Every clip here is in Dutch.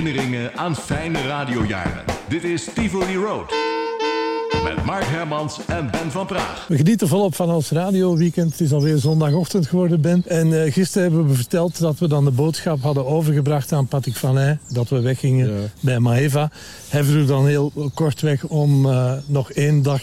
Herinneringen aan fijne radiojaren. Dit is Tivoli Road. Met Mark Hermans en Ben van Praag. We genieten volop van ons radioweekend. Het is alweer zondagochtend geworden, Ben. En uh, gisteren hebben we verteld dat we dan de boodschap hadden overgebracht aan Patrick van. Dat we weggingen ja. bij Maeva. Hij vroeg dan heel kortweg om uh, nog één dag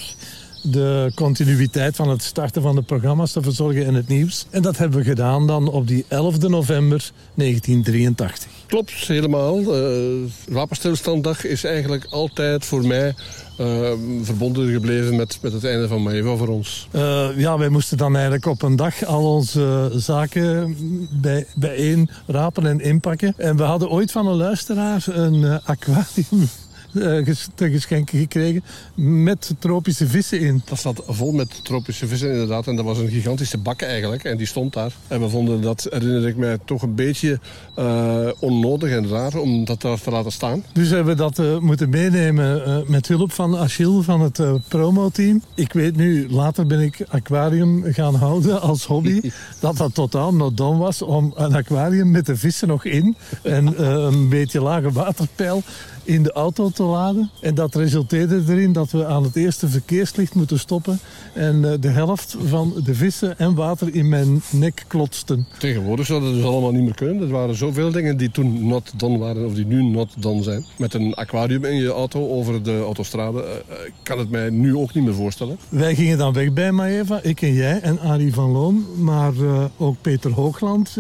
de continuïteit van het starten van de programma's te verzorgen in het nieuws. En dat hebben we gedaan dan op die 11 november 1983. Klopt, helemaal. Uh, Wapenstilstanddag is eigenlijk altijd voor mij uh, verbonden gebleven met, met het einde van Maeva voor ons. Uh, ja, wij moesten dan eigenlijk op een dag al onze zaken bij, bijeen rapen en inpakken. En we hadden ooit van een luisteraar een aquarium uh, te geschenken gekregen met tropische vissen in. Dat zat vol met tropische vissen inderdaad. En dat was een gigantische bak eigenlijk. En die stond daar. En we vonden dat, herinner ik mij, toch een beetje uh, onnodig en raar om dat daar te laten staan. Dus hebben we dat uh, moeten meenemen met hulp van Achille van het promoteam. Ik weet nu, later ben ik aquarium gaan houden als hobby. dat dat totaal not done was om een aquarium met de vissen nog in. En een beetje lage waterpeil in de auto te laden. En dat resulteerde erin dat we aan het eerste verkeerslicht moeten stoppen. En uh, de helft van de vissen en water in mijn nek klotsten. Tegenwoordig zou dat dus allemaal niet meer kunnen. Er waren zoveel dingen die toen not done waren of die nu not done zijn. Met een aquarium in je auto over de autostrade uh, kan het mij nu ook niet meer voorstellen. Wij gingen dan weg bij Maeva, ik en jij en Arie van Loon. Maar uh, ook Peter Hoogland,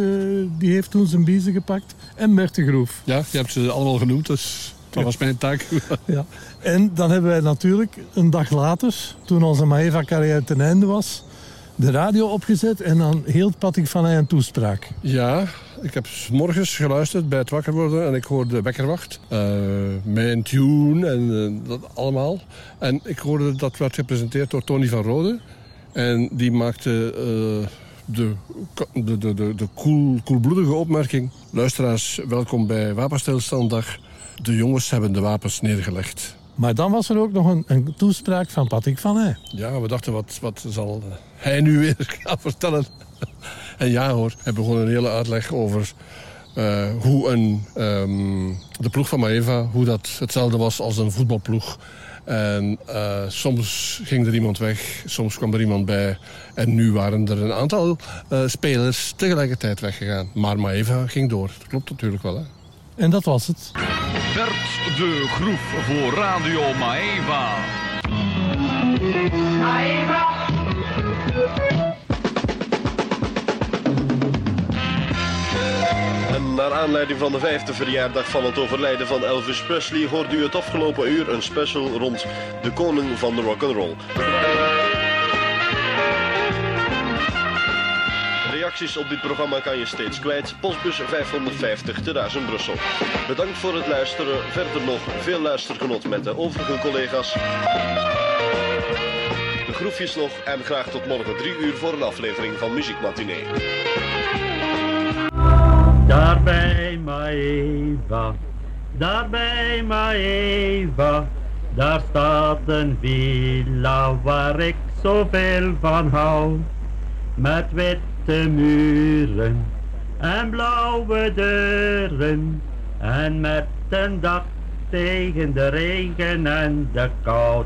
die heeft toen zijn biezen gepakt. En Merte Groef. Ja, je hebt ze allemaal genoemd, dus... Dat was mijn taak. Ja. En dan hebben wij natuurlijk een dag later, toen onze Maeva-carrière ten einde was, de radio opgezet en dan hield Patrick van Heij een toespraak. Ja, ik heb morgens geluisterd bij het wakker worden en ik hoorde Wekkerwacht. Uh, mijn tune en uh, dat allemaal. En ik hoorde dat werd gepresenteerd door Tony van Rode. En die maakte uh, de, de, de, de, de koel, koelbloedige opmerking. Luisteraars, welkom bij Wapenstilstanddag. De jongens hebben de wapens neergelegd. Maar dan was er ook nog een, een toespraak van Patrick van Heij. Ja, we dachten, wat, wat zal hij nu weer gaan vertellen? en ja hoor, hij begon een hele uitleg over uh, hoe een, um, de ploeg van Maeva... hoe dat hetzelfde was als een voetbalploeg. En uh, soms ging er iemand weg, soms kwam er iemand bij. En nu waren er een aantal uh, spelers tegelijkertijd weggegaan. Maar Maeva ging door. Dat klopt natuurlijk wel, hè? En dat was het. Bert de Groef voor Radio Maeva. Maeva. Naar aanleiding van de vijfde verjaardag van het overlijden van Elvis Presley hoorde u het afgelopen uur een special rond de koning van de rock'n'roll. Reacties op dit programma kan je steeds kwijt. Postbus 550 te Duizen Brussel. Bedankt voor het luisteren. Verder nog veel luistergenot met de overige collega's. De groefjes nog en graag tot morgen 3 uur voor een aflevering van Muziek Matinee. Daar bij Maeva, daar bij Maeva, daar staat een villa waar ik zoveel van hou. Met witte muren en blauwe deuren en met een dak tegen de regen en de kou.